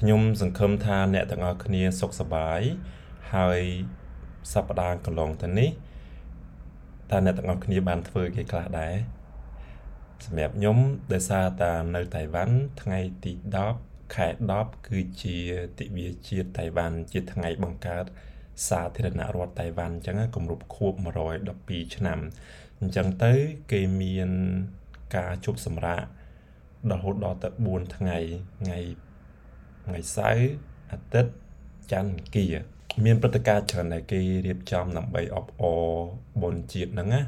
ខ្ញុំសង្ឃឹមថាអ្នកទាំងអស់គ្នាសុខសប្បាយហើយសប្តាហ៍កន្លងទៅនេះតើអ្នកទាំងអស់គ្នាបានធ្វើគេខ្លះដែរសម្រាប់ខ្ញុំដោយសារតានៅតៃវ៉ាន់ថ្ងៃទី10ខែ10គឺជាទិវាជាតិតៃវ៉ាន់ជាថ្ងៃបង្កើតសាធារណរដ្ឋតៃវ៉ាន់អញ្ចឹងគម្រប់ខួប112ឆ្នាំអញ្ចឹងទៅគេមានការជប់សម្រាករហូតដល់ទៅ4ថ្ងៃថ្ងៃ ថ្ងៃសៅរ៍អាទិត្យច័ន្ទគៀមានព្រឹត្តិការណ៍ច្រើនដែលគេរៀបចំដើម្បីអបអរបុណ្យជាតិហ្នឹងណា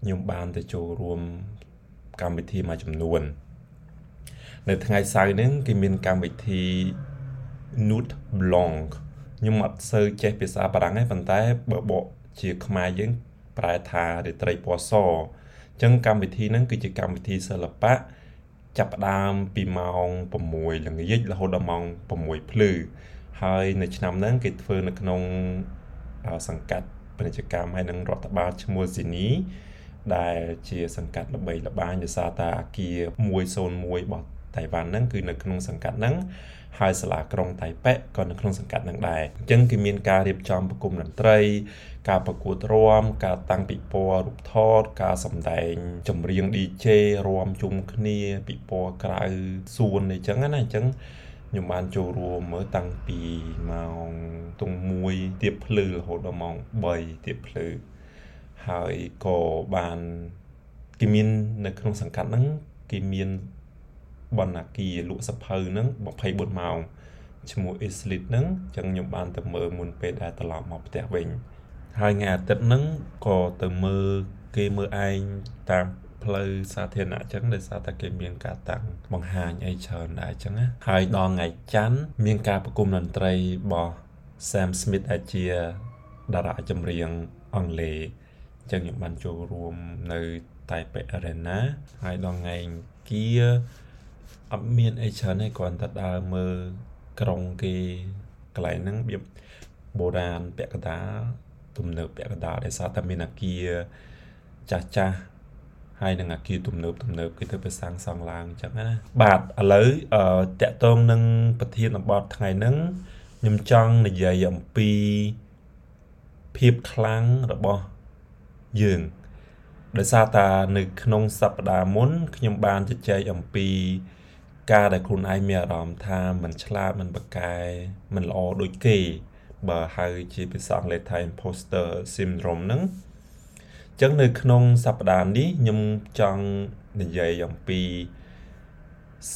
ខ្ញុំបានទៅចូលរួមកម្មវិធីមួយចំនួន នៅថ្ងៃសៅរ៍ហ្នឹងគេមានកម្មវិធី Nude Blanc ខ្ញុំអត់សូវចេះភាសាបារាំងទេប៉ុន្តែបើបកជាខ្មែរយើងប្រែថារាត្រីពណ៌សអញ្ចឹងកម្មវិធីហ្នឹងគឺជាកម្មវិធីសិល្បៈ ចាប់ផ្ដើមពីម៉ោង6ល្ងាចរហូតដល់ម៉ោង6ភ្លឺហើយនៅឆ្នាំហ្នឹងគេធ្វើនៅក្នុងសង្កាត់ពាណិជ្ជកម្មហើយនឹងរដ្ឋបាលឈ្មោះស៊ីនីដែលជាសង្កាត់ល្បីល្បាញដោយសារតែអាគារ101របស់តៃវ៉ាន់ហ្នឹងគឺនៅក្នុងសង្កាត់ហ្នឹង ហើយសាលាក្រុងតៃប៉េក៏នៅក្នុងសង្កាត់ហ្នឹងដែរអញ្ចឹងគឺមានការរៀបចំប្រគំតន្ត្រី ការប្រកួតរាំការតាំងពិព័រណ៍រូបថត ការសម្ដែងចម្រៀង DJ រាំជុំគ្នាពិព័រណ៍ក្រៅសួនអីចឹងណាអញ្ចឹងខ្ញុំបានចូលរួមមើលតាំងពីម៉ោងទង1ទៀបភ្លឺរហូតដល់ម៉ោង3ទៀបភ្លឺហើយក៏បានគេមាននៅក្នុងសង្កាត់ហ្នឹងគេមាន បណ្ណាគារលក់សភៅហ្នឹង24ម៉ោងឈ្មោះ Islit ហ្នឹងអញ្ចឹងខ្ញុំបានទៅមើលមុនពេលដែលត្រឡប់មកផ្ទះវិញហើយថ្ងៃអាទិត្យហ្នឹងក៏ទៅមើលគេមើលឯងតាមផ្លូវសាធារណៈអញ្ចឹងដោយសារតែគេមានការតាំងបង្ហាញអីច្រើនដែរអញ្ចឹងណាហើយដល់ថ្ងៃច័ន្ទមានការប្រគំតន្ត្រីរបស់ Sam Smith ដែលជាតារាចម្រៀងអង់គ្លេសអញ្ចឹងខ្ញុំបានចូលរួមនៅតែប៉េ Arena ហើយដល់ថ្ងៃគៀ អត់មានអីច្រើនទេគ្រាន់តែដើរមើលក្រុងគេកន្លែងហ្នឹងរបៀបបុរាណពាក់កណ្ដាលទំនើបពាក់កណ្ដាលដោយសារតែមានអាគារចាស់ចាស់ហើយនឹងអាគារទំនើបទំនើបគេទៅទៅសាងសង់ឡើងអញ្ចឹងណាបាទឥឡូវអឺតកតងនឹងប្រធានបទថ្ងៃហ្នឹងខ្ញុំចង់និយាយអំពីភាពខ្លាំងរបស់យើងដោយសារតានៅក្នុងសប្តាហ៍មុនខ្ញុំបានជជែកអំពី ការដែលខ្លួនឯងមានអារម្មណ៍ថាមិនឆ្លាតមិនប្រកែមិនល្អដូចគេ បើហៅជាភាសាអង់គ្លេសថា imposter syndrome ហ្នឹងចឹងនៅក្នុងសប្តាហ៍នេះខ្ញុំចង់និយាយអំពី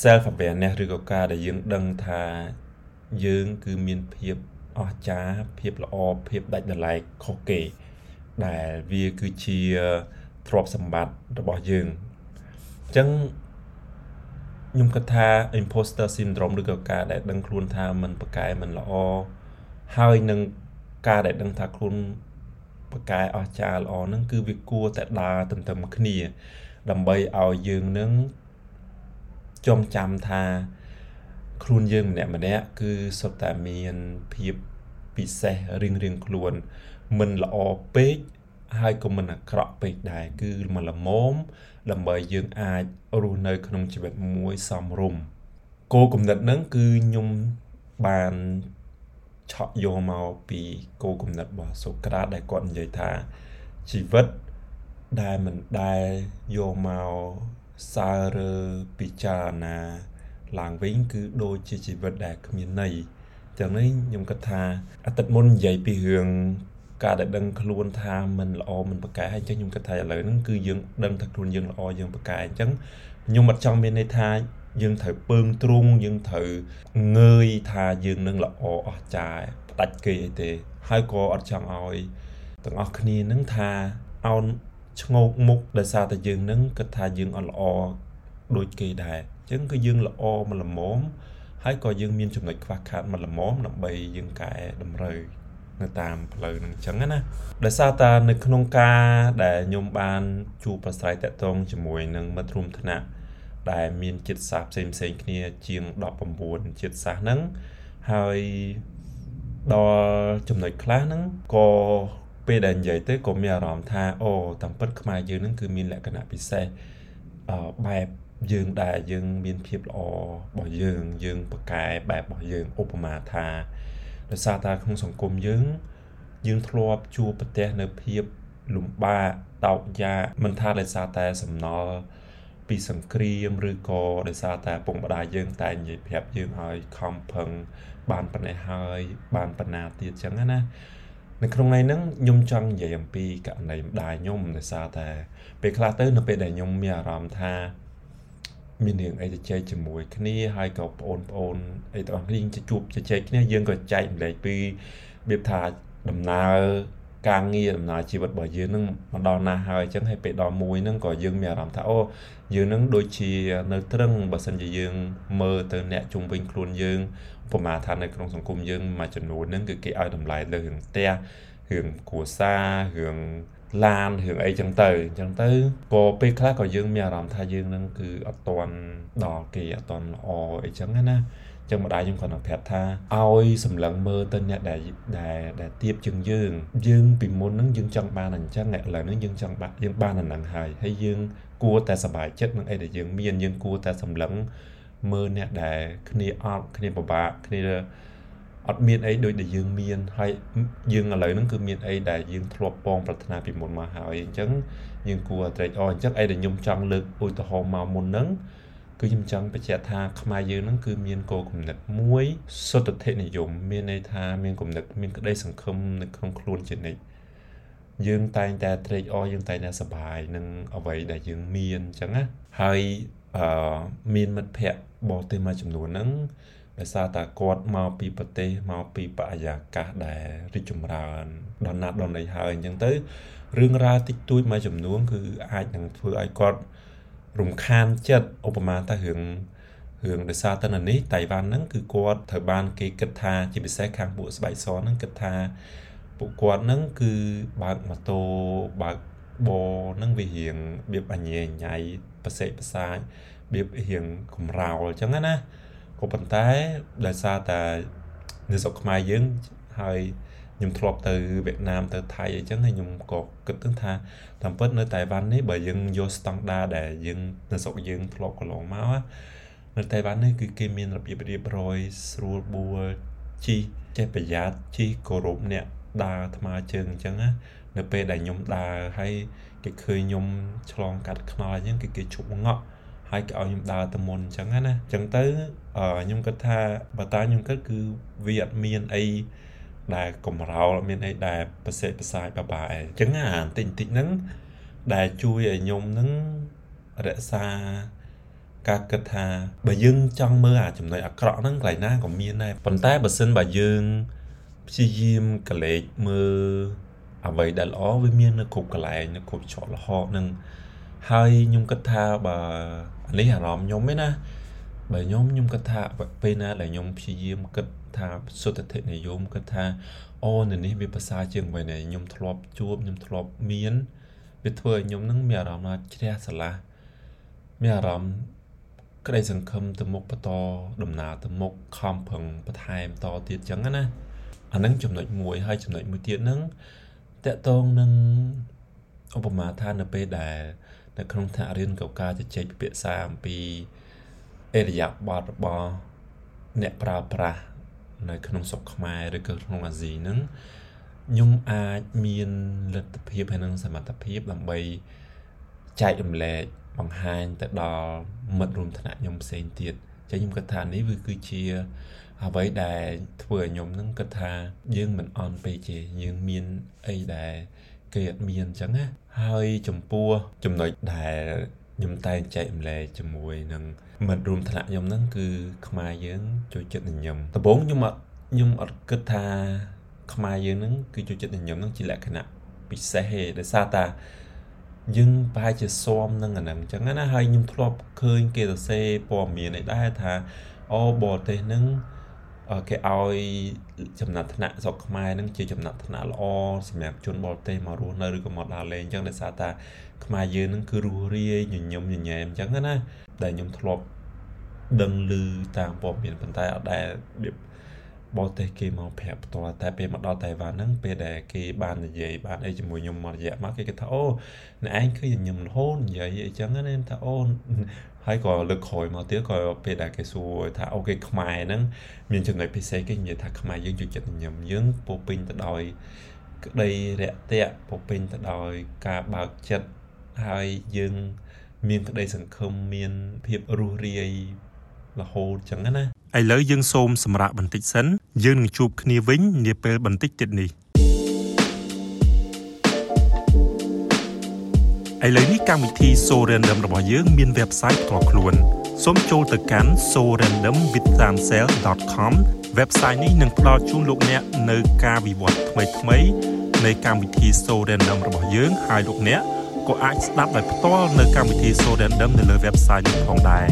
self awareness ឬក៏ការដែលយើងដឹងថាយើងគឺមានភាពអស្ចារ្យភាពល្អភាពដាច់ដលែកខុសគេ ដែលវាគឺជាទ្រព្យសម្បត្តិរបស់យើងអញ្ចឹង ខ្ញុំគិតថា imposter syndrome ឬក៏ការដែលដឹងខ្លួនថាมันប្រកែมันល្អហើយនឹងការដែលដឹងថាខ្លួនប្រកែអស្ចារ្យល្អហ្នឹងគឺវាគួរតែដើរទន្ទឹមគ្នា ដើម្បីឲ្យយើងនឹងចងចាំថាខ្លួនយើងម្នាក់ម្នាក់គឺសុទ្ធតែមានភាពពិសេសរៀងរៀងខ្លួនមិនល្អពេក ហើយក៏មិនអាក្រក់ពេកដែរគឺមិនល្មមដើម្បីយើងអាចរស់នៅក្នុងជីវិតមួយសមរម្យគោលគំនិតហ្នឹងគឺខ្ញុំបានឆក់យកមកពីគោលគំនិតរបស់សូក្រាតដែលគាត់និយាយថាជីវិតដែលមិនដែលយកមកសើរើពិចារណាឡើងវិញគឺដូចជាជីវិតដែលគ្មានន័យចឹងនេះខ្ញុំគិតថាអាទិត្យមុននិយាយពីរឿង ការដែលដឹងខ្លួនថាมันល្អมันប្រកែអញ្ចឹងខ្ញុំគិតថាឥឡូវហ្នឹងគឺយើងដឹងថាខ្លួនយើងល្អយើងប្រកែអញ្ចឹងខ្ញុំអត់ចង់មានន័យថាយើងត្រូវពើងទ្រុងយើងត្រូវងើយថាយើងនឹងល្អអស្ចារ្យផ្ដាច់គេអីទេហើយក៏អត់ចង់ឲ្យទាំងអស់គ្នានឹងថាអោនឆ្ងោកមុខដោយសារតែយើងនឹងគិតថាយើងអត់ល្អដូចគេដែរអញ្ចឹងគឺយើងល្អមិនល្មម ហើយក៏យើងមានចំណុចខ្វះខាតមិនល្មមដើម្បីយើងកែតម្រូវ នៅតាមផ្លូវហ្នឹងអញ្ចឹងណាដោយសារតានៅក្នុងការដែលខ្ញុំបានជួបប្រស្រ័យតាក់ទងជាមួយនឹងមិត្តរួមថ្នាក់ដែលមានចិត្តសាស្ត្រផ្សេងផ្សេងគ្នាជាង19ចិត្តសាស្ត្រហ្នឹងហើយដល់ចំណុចខ្លះហ្នឹងក៏ពេលដែលនិយាយទៅក៏មានអារម្មណ៍ថាអូតាមពិតខ្មែរយើងហ្នឹងគឺមានលក្ខណៈពិសេសអឺបែបយើងដែលយើងមានភាពល្អរបស់យើងយើងប្រកែបែបរបស់យើងឧបមាថា ដោយសារតែក្នុងសង្គមយើង យើងធ្លាប់ជួបប្រទះនៅភាពលំបាកតោកយ៉ាមិនថាដោយសារតែសំណល់ពីសង្គ្រាមឬក៏ដោយសារតែពុកម្ដាយយើងតែនិយាយប្រាប់យើងឲ្យខំប្រឹងបានប៉ុណ្ណេះហើយ បានប៉ុណ្ណាទៀតចឹងណានៅក្នុងន័យហ្នឹងខ្ញុំចង់និយាយអំពីករណីម្ដាយខ្ញុំដោយសារតែពេលខ្លះទៅនៅពេលដែលខ្ញុំមានអារម្មណ៍ថា មានរឿងអីទៅចែកជាមួយគ្នាហើយក៏បងប្អូនអីទាំងអស់គ្នាជួបជជែកគ្នាយើងក៏ចែកម្លែកពីរបៀបថាដំណើរការងារដំណើរជីវិតរបស់យើងនឹងមកដល់ណាហើយអញ្ចឹងហើយពេលដល់មួយហ្នឹងក៏យើងមានអារម្មណ៍ថាអូយើងនឹងដូចជានៅត្រឹងបើសិនជាយើងមើលទៅអ្នកជុំវិញខ្លួនយើងឧបមាថានៅក្នុងសង្គមយើងមួយចំនួនហ្នឹងគឺគេឲ្យតម្លៃលើរឿងផ្ទះរឿងគ្រួសាររឿង ឡានរឿងអីចឹងទៅអញ្ចឹងទៅក៏ពេលខ្លះក៏យើងមានអារម្មណ៍ថាយើងនឹងគឺអត់តន់ដល់គេអត់តន់ល្អអីចឹងណាចឹងម្ដាយខ្ញុំគាត់នឹងប្រាប់ថាឲ្យសម្លឹងមើលទៅអ្នកដែលដែលដែលទៀបជាងយើង យើងពីមុនហ្នឹងយើងចង់បានអញ្ចឹងឥឡូវហ្នឹងយើងចង់បានយើងបានអាហ្នឹងហើយហើយយើងគួរតែសប្បាយចិត្តនឹងអីដែលយើងមានយើងគួរតែសម្លឹងមើលអ្នកដែលគ្នាអត់គ្នាពិបាកគ្នា អត់មានអីដូចដែលយើងមានហើយយើងឥឡូវហ្នឹងគឺមានអីដែលយើងធ្លាប់ពងប្រាថ្នាពីមុនមកហើយអញ្ចឹងយើងគួរត្រេកអរអញ្ចឹងអីដែលខ្ញុំចង់លើកឧទាហរណ៍មកមុនហ្នឹងគឺខ្ញុំចង់បញ្ជាក់ថាខ្មែរយើងហ្នឹងគឺមានគោលគំនិតមួយសុទ្ធិនិយម មានន័យថាមានគំនិតមានក្តីសង្ឃឹមនៅក្នុងខ្លួនជានិច្ចយើងតែងតែត្រេកអរយើងតែងតែសប្បាយនឹងអ្វីដែលយើងមានអញ្ចឹងណាហើយអឺមានមិត្តភ័ក្តិបរទេសមួយចំនួនហ្នឹង ដោយសារតែគាត់មកពីប្រទេសមកពីបរិយាកាសដែលរីកចម្រើនដល់ណាត់ដល់ណីហើយអញ្ចឹងទៅរឿងរ៉ាវតិចតួចមួយចំនួនគឺអាចនឹងធ្វើឲ្យគាត់រំខានចិត្តឧបមាថារឿងរឿងដោយសារតែនេះតៃវ៉ាន់ហ្នឹងគឺគាត់ត្រូវបានគេគិតថាជាពិសេសខាងពួកស្បែកសហ្នឹងគិតថាពួកគាត់ហ្នឹងគឺបើកម៉ូតូបើកបហ្នឹងវារៀងរបៀបអញែញ៉ៃប្រសេកប្រសាយរបៀបរៀងកំរោលអញ្ចឹងណា ក៏ប៉ុន្តែដោយសារតែនៅស្រុកខ្មែរយើងហើយខ្ញុំធ្លាប់ទៅវៀតណាមទៅថៃអីចឹងហើយខ្ញុំក៏គិតថាតាមពិតនៅតៃវ៉ាន់នេះបើយើងយកស្តង់ដារដែលយើងនៅស្រុកយើងធ្លាប់កន្លងមកនៅតៃវ៉ាន់នេះគឺគេមានរបៀបរៀបរយស្រួលបួលជីចេះប្រយ័ត្នជីគោរពអ្នកដើរថ្មើរជើងអញ្ចឹងណានៅពេលដែលខ្ញុំដើរហើយគេឃើញខ្ញុំឆ្លងកាត់ខ្នល់អញ្ចឹងគឺគេឈប់ងក់ ហើយគេឲ្យខ្ញុំដើរទៅមុនអញ្ចឹងណាអញ្ចឹងទៅខ្ញុំគិតថាបើតាខ្ញុំគិតគឺវាអត់មានអីដែលកំរោលមានអីដែលប្រសិទ្ធប្រសាយបបាយអញ្ចឹងអាបន្តិចបន្តិចហ្នឹងដែលជួយឲ្យខ្ញុំហ្នឹងរក្សាការគិតថាបើយើងចង់មើលអាចំណុចអាក្រក់ហ្នឹងកន្លែងណាក៏មានដែរប៉ុន្តែបើសិនបើយើងព្យាយាមកលេចមើលអ្វីដែលល្អវាមាននៅគ្រប់កន្លែងនៅគ្រប់ច្រកល្ហកនឹង ហើយខ្ញុំគិតថាបើនេះអារម្មណ៍ខ្ញុំឯណាបើខ្ញុំខ្ញុំគិតថាពេលណាដែលខ្ញុំព្យាយាមគិតថាសុទ្ធិនិយមគិតថាអូនៅនេះវាភាសាជាងអ្វីដែលខ្ញុំធ្លាប់ជួបខ្ញុំធ្លាប់មានវាធ្វើឲ្យខ្ញុំនឹងមានអារម្មណ៍ថាជ្រះស្រឡះមានអារម្មណ៍ក្តីសង្ឃឹមទៅមុខបន្តដំណើរទៅមុខខំប្រឹងបន្ថែមតទៀតចឹងណាអានឹងចំណុចមួយហើយចំណុចមួយទៀតហ្នឹងតកតងនឹងឧបមាថានៅពេលដែល នៅក្នុងថ្នាក់រៀនកការជជែកពិភាក្សាអំពីអេរយាប័តរបស់អ្នកប្រើប្រាស់នៅក្នុងស្រុកខ្មែរឬក៏ក្នុងអាស៊ីហ្នឹងខ្ញុំអាចមានលទ្ធភាពហើយនឹងសមត្ថភាពដើម្បីចែករំលែកបង្ហាញទៅដល់មិត្តរួមថ្នាក់ខ្ញុំផ្សេងទៀតចឹងខ្ញុំគិតថានេះវាគឺជាអ្វីដែលធ្វើឲ្យខ្ញុំនឹងគិតថាយើងមិនអន់ពេកទេយើងមានអីដែល គេអត់មានអញ្ចឹងណាហើយចំពោះចំណុចដែលខ្ញុំតែងចែករំលែកជាមួយនឹងមិត្តរួមថ្នាក់ខ្ញុំហ្នឹងគឺខ្មែរយើងចូលចិត្តញញឹមដំបូងខ្ញុំអត់ខ្ញុំអត់គិតថាខ្មែរយើងហ្នឹងគឺចូលចិត្តញញឹមហ្នឹងជាលក្ខណៈពិសេសទេដោយសារតាយើងប្រហែលជាស៊ាំនឹងអាហ្នឹងអញ្ចឹងណាហើយខ្ញុំធ្លាប់ឃើញគេសរសេរព័ត៌មានឯដែរថាអូបរទេសហ្នឹង គេឲ្យចំណាត់ថ្នាក់ស្រុកខ្មែរហ្នឹងជាចំណាត់ថ្នាក់ល្អសម្រាប់ជនបរទេសមករស់នៅឬក៏មកដើរលេងអញ្ចឹងដោយសារតាខ្មែរយើងហ្នឹងគឺរស់រាយញញឹមញញែមអញ្ចឹងណាដែលខ្ញុំធ្លាប់ដឹងឮតាមព័ត៌មានប៉ុន្តែអត់ដែលរបៀប បរទេសគេមកប្រាប់ផ្ទាល់តែពេលមកដល់តៃវ៉ាន់ហ្នឹងពេលដែលគេបាននិយាយបានអីជាមួយខ្ញុំមករយៈមកគេគិតថាអូអ្នកឯងគឺញញឹមរហូតនិយាយអីចឹងណាថាអូហើយក៏លើកក្រោយមកទៀតក៏ពេលដែលគេសួរថាអូគេខ្មែរហ្នឹងមានចំណុចពិសេសគេនិយាយថាខ្មែរយើងជួយចិត្តញញឹមយើងពោពេញទៅដោយក្តីរាក់ទាក់ពោពេញទៅដោយការបើកចិត្តហើយយើងមានក្តីសង្ឃឹមមានភាពរស់រាយ រហូតចឹងណាឥឡូវយើងសូមសម្រាប់បន្តិចសិនយើងនឹងជួបគ្នាវិញនាពេលបន្តិចទៀតនេះឥឡូវនេះកម្មវិធី So Random របស់យើងមាន website ផ្ទាល់ខ្លួនសូមចូលទៅកាន់ sorandomwithsansel.com website នេះនឹងផ្ដល់ជូនលោកអ្នកនៅការវិវត្តថ្មីៗនៃកម្មវិធី So Random របស់យើងហើយលោកអ្នកក៏អាចស្ដាប់ដោយផ្ទាល់នៅកម្មវិធី So Random នៅលើ website នេះផងដែរ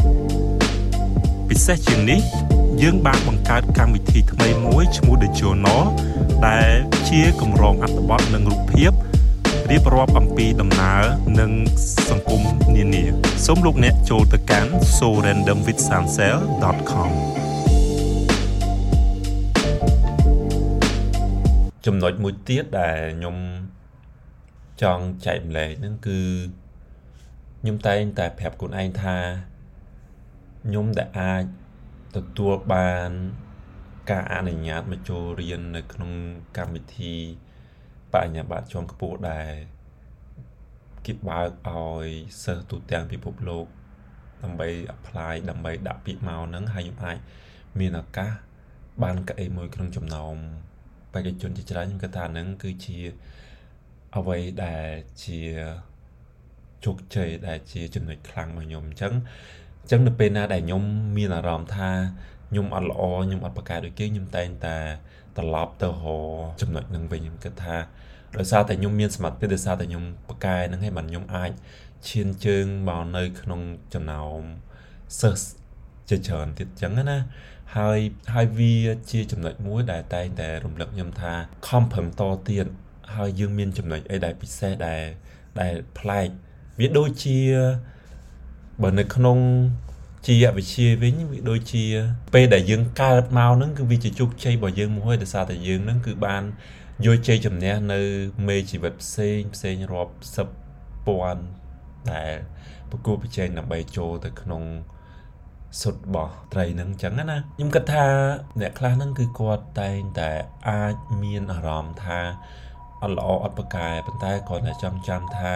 ពិសេសជាងនេះ យើងបានបង្កើតកម្មវិធីថ្មីមួយឈ្មោះ The Journal ដែលជាកម្រងអត្ថបទនិងរូបភាពរៀបរាប់អំពីដំណើរនិងសង្គមនានាសូមលោកអ្នកចូលទៅកាន់ sorandomwithsansel.com ចំណុចមួយទៀតដែលខ្ញុំចង់ចែកម្លែកហ្នឹងគឺខ្ញុំតែងតែប្រាប់ខ្លួនឯងថា ខ្ញុំដែលអាចទទួលបានការអនុញ្ញាតមកចូលរៀននៅក្នុងកម្មវិធីបញ្ញាបត្រជាន់ខ្ពស់ដែរគេបើកឲ្យសិស្សទូទាំងពិភពលោកដើម្បី apply ដើម្បីដាក់ពាក្យមកហ្នឹងហើយខ្ញុំអាចមានឱកាសបានកៅអីមួយក្នុងចំណោមបេក្ខជនជាច្រើនខ្ញុំគិតថាហ្នឹងគឺជាអ្វីដែលជាជោគជ័យដែលជាចំណុចខ្លាំងរបស់ខ្ញុំអញ្ចឹង អញ្ចឹងនៅពេលណាដែលខ្ញុំមានអារម្មណ៍ថាខ្ញុំអត់ល្អខ្ញុំអត់ប្រកែកដូចគេខ្ញុំតែងតែត្រឡប់ទៅរចំណុចនឹងវិញខ្ញុំគិតថាដោយសារតែខ្ញុំមានសមត្ថភាពដោយសារតែខ្ញុំប្រកែហ្នឹងហើយបានខ្ញុំអាចឈានជើងមកនៅក្នុងចំណោមសិស្សជាច្រើនទៀតអញ្ចឹងណាហើយហើយវាជាចំណុចមួយដែលតែងតែរំលឹកខ្ញុំថាខំប្រឹងតទៀតហើយយើងមានចំណុចអីដែលពិសេសដែលដែលប្លែកវាដូចជា បើនៅក្នុងជាវិជាវិញវាដូចជា ពេលដែលយើងកើតមកហ្នឹងគឺវាជាជោគជ័យរបស់យើងមួយដោយសារតែយើងហ្នឹងគឺបានយកជ័យជំនះនៅមេជីវិតផ្សេងផ្សេងរាប់សិបពាន់ដែលប្រគល់ប្រជែងដើម្បីចូលទៅក្នុងសុទ្ធរបស់ត្រីហ្នឹងអញ្ចឹងណាខ្ញុំគិតថាអ្នកខ្លះហ្នឹងគឺគាត់តែងតែអាចមានអារម្មណ៍ថាអត់ល្អអត់ប្រកែប៉ុន្តែគាត់តែចង់ចាំថា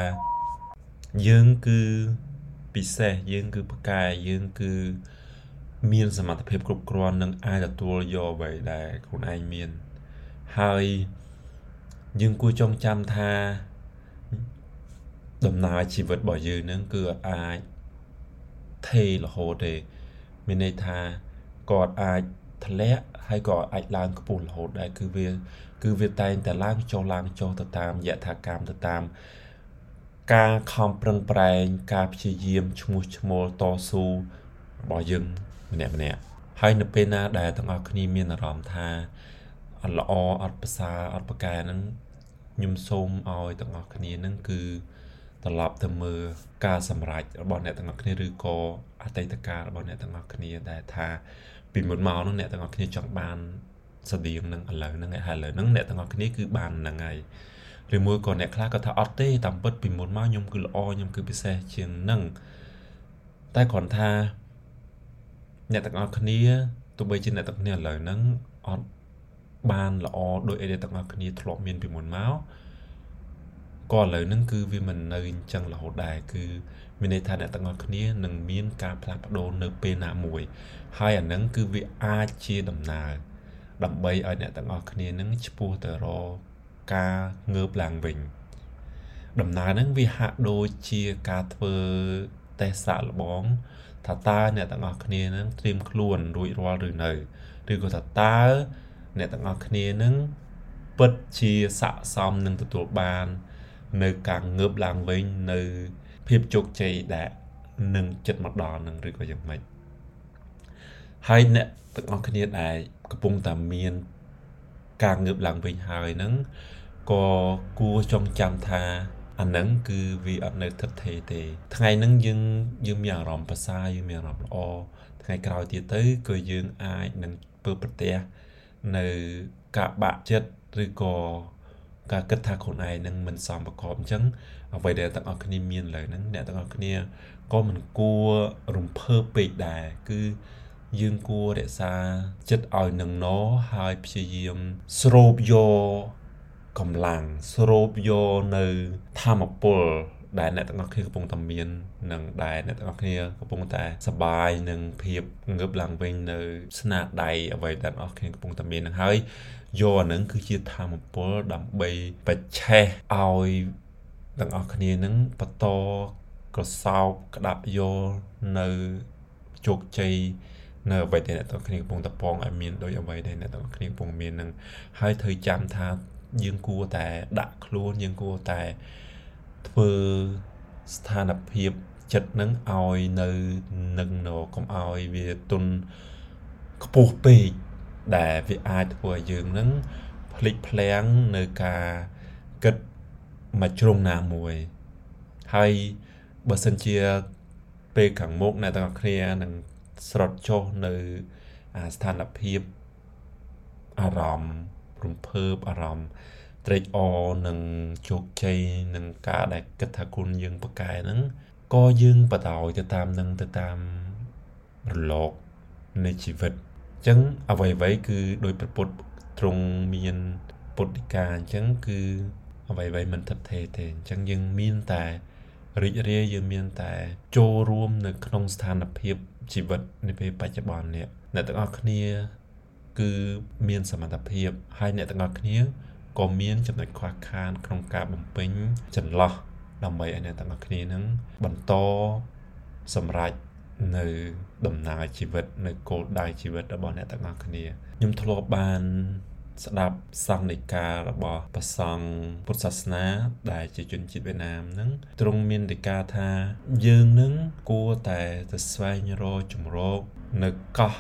យើងគឺ ពិសេសយើងគឺប្រកែយើងគឺមានសមត្ថភាពគ្រប់គ្រាន់នឹងអាចទទួលយកអ្វីដែលខ្លួនឯងមានហើយយើងគួរចងចាំថាដំណើរជីវិតរបស់យើងនឹងគឺអាចថេរហូតទេមានន័យថាគាត់អាចធ្លាក់ហើយក៏អាចឡើងខ្ពស់រហូតដែរគឺវា គឺវាតែងតែឡើងចុះឡើងចុះទៅតាមយថាកម្មទៅតាម ការខំប្រឹងប្រែងការព្យាយាមឈ្មោះឈ្មោលតស៊ូរបស់យើងម្នាក់ម្នាក់ហើយនៅពេលណាដែលទាំងអស់គ្នាមានអារម្មណ៍ថាអត់ល្អអត់ប្រសើរអត់ប្រកែហ្នឹងខ្ញុំសូមឲ្យទាំងអស់គ្នាហ្នឹងគឺត្រឡប់ទៅមើលការសម្រេចរបស់អ្នកទាំងអស់គ្នាឬក៏អតីតកាលរបស់អ្នកទាំងអស់គ្នាដែលថាពីមុនមកនោះអ្នកទាំងអស់គ្នាចង់បានស្តៀងនឹងឥឡូវហ្នឹងហើយឥឡូវហ្នឹងអ្នកទាំងអស់គ្នាគឺបានហ្នឹងហើយ ឬមួយក៏អ្នកខ្លះក៏ថាអត់ទេតាមពិតពីមុនមកខ្ញុំគឺល្អខ្ញុំគឺពិសេសជាងនឹងតែគ្រាន់ថាអ្នកទាំងអស់គ្នាទោះបីជាអ្នកទាំងគ្នាឥឡូវហ្នឹងអត់បានល្អដោយអីដែលទាំងអស់គ្នាធ្លាប់មានពីមុនមកក៏ឥឡូវហ្នឹងគឺវាមិននៅអញ្ចឹងរហូតដែរគឺមានន័យថាអ្នកទាំងអស់គ្នានឹងមានការផ្លាស់ប្ដូរនៅពេលណាមួយ ហើយអាហ្នឹងគឺវាអាចជាដំណើរដើម្បីឲ្យអ្នកទាំងអស់គ្នានឹងឆ្ពោះទៅរក ការងើបឡើងវិញ ដំណើរហ្នឹងវាហាក់ដូចជាការធ្វើតេស្តសាកល្បងថាតើអ្នកទាំងអស់គ្នានឹងត្រៀមខ្លួនរួចរាល់ឬនៅឬក៏ថាតើអ្នកទាំងអស់គ្នានឹងពិតជាស័កសមនឹងទទួលបាន នៅការងើបឡើងវិញនៅភាពជោគជ័យដែលនឹងចិត្តមកដល់នឹងឬក៏យ៉ាងម៉េចហើយអ្នកទាំងអស់គ្នាដែលកំពុងតែមាន ការងើបឡើងវិញហើយហ្នឹង ក៏គួរចងចាំថាអាហ្នឹងគឺវាអត់នៅថិតថេរទេថ្ងៃហ្នឹងយើងយើងមានអារម្មណ៍ប្រសើរយើងមានអារម្មណ៍ល្អថ្ងៃក្រោយទៀតទៅក៏យើងអាចនឹងធ្វើប្រទះនៅការបាក់ចិត្តឬក៏ការគិតថាខ្លួនឯងនឹងមិនសមប្រកបអញ្ចឹងអ្វីដែលទាំងអស់គ្នាមានលើហ្នឹងអ្នកទាំងអស់គ្នាក៏មិនគួររំភើបពេកដែរគឺយើងគួររក្សាចិត្តឲ្យនឹងណហើយព្យាយាមស្រូបយក កម្លាំងស្រូបយកនៅធម៌ពលដែលអ្នកទាំងអស់គ្នាកំពុងតែមាននិងដែលអ្នកទាំងអស់គ្នាកំពុងតែសប្បាយនឹងភាពងើបឡើងវិញនៅ ស្នាដៃអ្វីដែលអ្នកទាំងអស់គ្នាកំពុងតែមាននឹងហើយយកអានឹងគឺជាធម៌ពលដើម្បីបច្ឆេះឲ្យទាំងអស់គ្នានឹងបន្តក្រសោបក្តាប់យកនៅជោគជ័យនៅអ្វីដែលអ្នកទាំងគ្នាកំពុងតែពងឲ្យមានដោយអ្វីដែលអ្នកទាំងគ្នាកំពុងមាននឹងហើយត្រូវចាំថា យើងគួរតែដាក់ខ្លួនយើងគួរតែធ្វើស្ថានភាពចិត្តនឹងឲ្យនៅនឹងណកុំឲ្យវាទុនខ្ពស់ពេកដែលវាអាចធ្វើឲ្យយើងនឹងភ្លេចភ្លាំងនៅការគិតមួយជ្រុងណាមួយហើយបើសិនជាពេលខាងមុខអ្នកទាំងអស់គ្នានឹងស្រត់ចុះនៅស្ថានភាពអារម្មណ៍ រំភើបអារម្មណ៍ត្រេកអរនឹងជោគជ័យនឹងការដែលគិតថាគុណយើងប្រកែហ្នឹងក៏យើងបដ ாய் ទៅតាមនឹងទៅតាមរលកនៃជីវិតអញ្ចឹងអ្វីអ្វីគឺដោយព្រះពុទ្ធទ្រង់មានពុទ្ធិកាអញ្ចឹងគឺអ្វីអ្វីមិនថិតថេរទេអញ្ចឹងយើងមានតែរីករាយយើងមានតែចូលរួមនៅក្នុងស្ថានភាពជីវិតនៅពេលបច្ចុប្បន្ននេះអ្នកទាំងអស់គ្នា គឺមានសមត្ថភាពហើយអ្នកទាំងអស់គ្នាក៏មានចំណុចខ្វះខាតក្នុងការបំពេញចន្លោះដើម្បីឲ្យអ្នកទាំងអស់គ្នានឹងបន្តសម្រេចនៅដំណើរជីវិតនៅគោលដៅជីវិតរបស់អ្នកទាំងអស់គ្នាខ្ញុំធ្លាប់បានស្ដាប់សង្ឃនិការបស់ព្រះសង្ឃពុទ្ធសាសនាដែលជាជនជាតិវៀតណាមហ្នឹងទ្រង់មាននិកាថាយើងនឹងគួរតែទៅស្វែងរកជំរកនៅកោះរ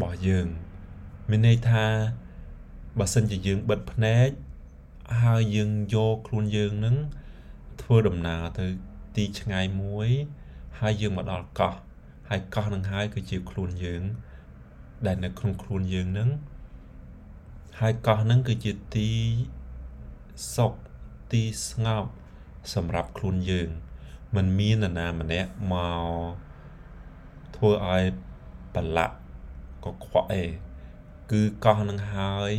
បស់យើង មានន័យថាបើសិនជាយើងបិទភ្នែកហើយយើងយកខ្លួនយើងនឹងធ្វើដំណើរទៅទីឆ្ងាយមួយ ហើយយើងមកដល់កោះហើយកោះនឹងហើយគឺជាខ្លួនយើង ដែលនៅក្នុងខ្លួនយើងនឹងហើយកោះហ្នឹងគឺជាទីសុខទីស្ងប់សម្រាប់ខ្លួនយើងมันមាននរណាម្នាក់មកធ្វើឲ្យប្រឡាក់កខ្វក់អេ គឺកោះនឹងហើយ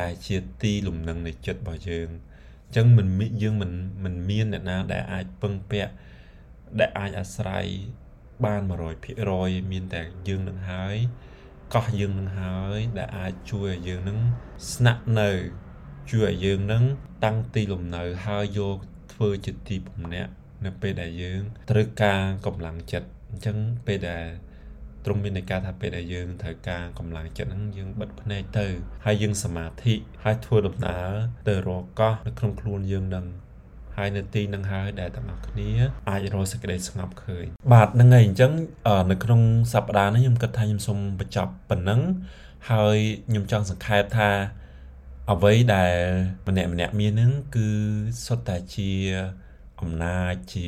ដែលជាទីលំនឹងនៃចិត្តរបស់យើងអញ្ចឹងមិនយើងមិនមិនមានអ្នកណាដែលអាចពឹងពាក់ដែលអាចអាស្រ័យបាន100%មានតែយើងនឹងហើយកោះយើងនឹងហើយដែលអាចជួយឲ្យយើងនឹងស្នាក់នៅ ជួយឲ្យយើងនឹងតាំងទីលំនៅហើយយកធ្វើជាទីពំនាក់នៅពេលដែលយើងត្រូវការកម្លាំងចិត្តអញ្ចឹងពេលដែល ទ្រង់មានន័យការថាពេលដែលយើងត្រូវការកម្លាំងចិត្តហ្នឹងយើងបិទភ្នែកទៅហើយយើងសមាធិហើយធ្វើដំណើរទៅរកកោះនៅក្នុងខ្លួនយើងនឹងហើយនៅទីនឹងហើយដែលទាំងអស់គ្នាអាចរកសេចក្តីស្ងប់ឃើញបាទហ្នឹងហើយអញ្ចឹងនៅក្នុងសប្តាហ៍នេះខ្ញុំគិតថាខ្ញុំសូមបញ្ចប់ប៉ុណ្ណឹងហើយខ្ញុំចង់សង្ខេបថាអ្វីដែលម្នាក់ម្នាក់មាននឹងគឺសុទ្ធតែជា អំណាចជា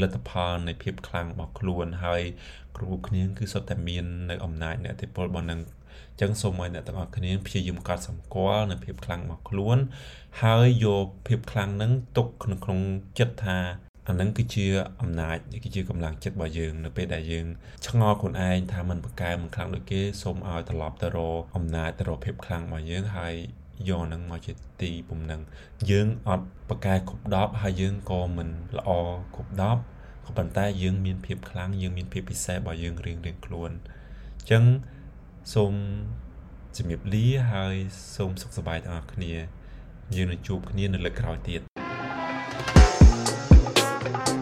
លទ្ធផលនៃភាពខ្លាំងរបស់ខ្លួនហើយគ្រប់គ្នាគឺសុទ្ធតែមាននៅអំណាចនៃអធិពលរបស់នឹងចឹងសូមឲ្យអ្នកទាំងអស់គ្នាព្យាយាមកត់សម្គាល់នៅភាពខ្លាំងរបស់ខ្លួន ហើយយកភាពខ្លាំងហ្នឹងទុកក្នុងក្នុងចិត្តថាអានឹងគឺជាអំណាចគឺជាកម្លាំងចិត្តរបស់យើងនៅពេលដែលយើងឆ្ងល់ខ្លួនឯងថាมันប្រកែមិនខ្លាំងដូចគេសូមឲ្យត្រឡប់ទៅរកអំណាចទៅរកភាពខ្លាំងរបស់យើងហើយ យកនឹងមកជាទីពំនឹងយើងអត់ប្រកែគ្រប់10ហើយយើងក៏មិនល្អគ្រប់10ក៏ប៉ុន្តែយើងមានភាពខ្លាំងយើងមានភាពពិសេសរបស់យើងរៀងៗខ្លួនអញ្ចឹងសូមជំរាបលាហើយសូមសុខសប្បាយទាំងអស់គ្នាយើងនឹងជួបគ្នានៅលើកក្រោយទៀតអ្នក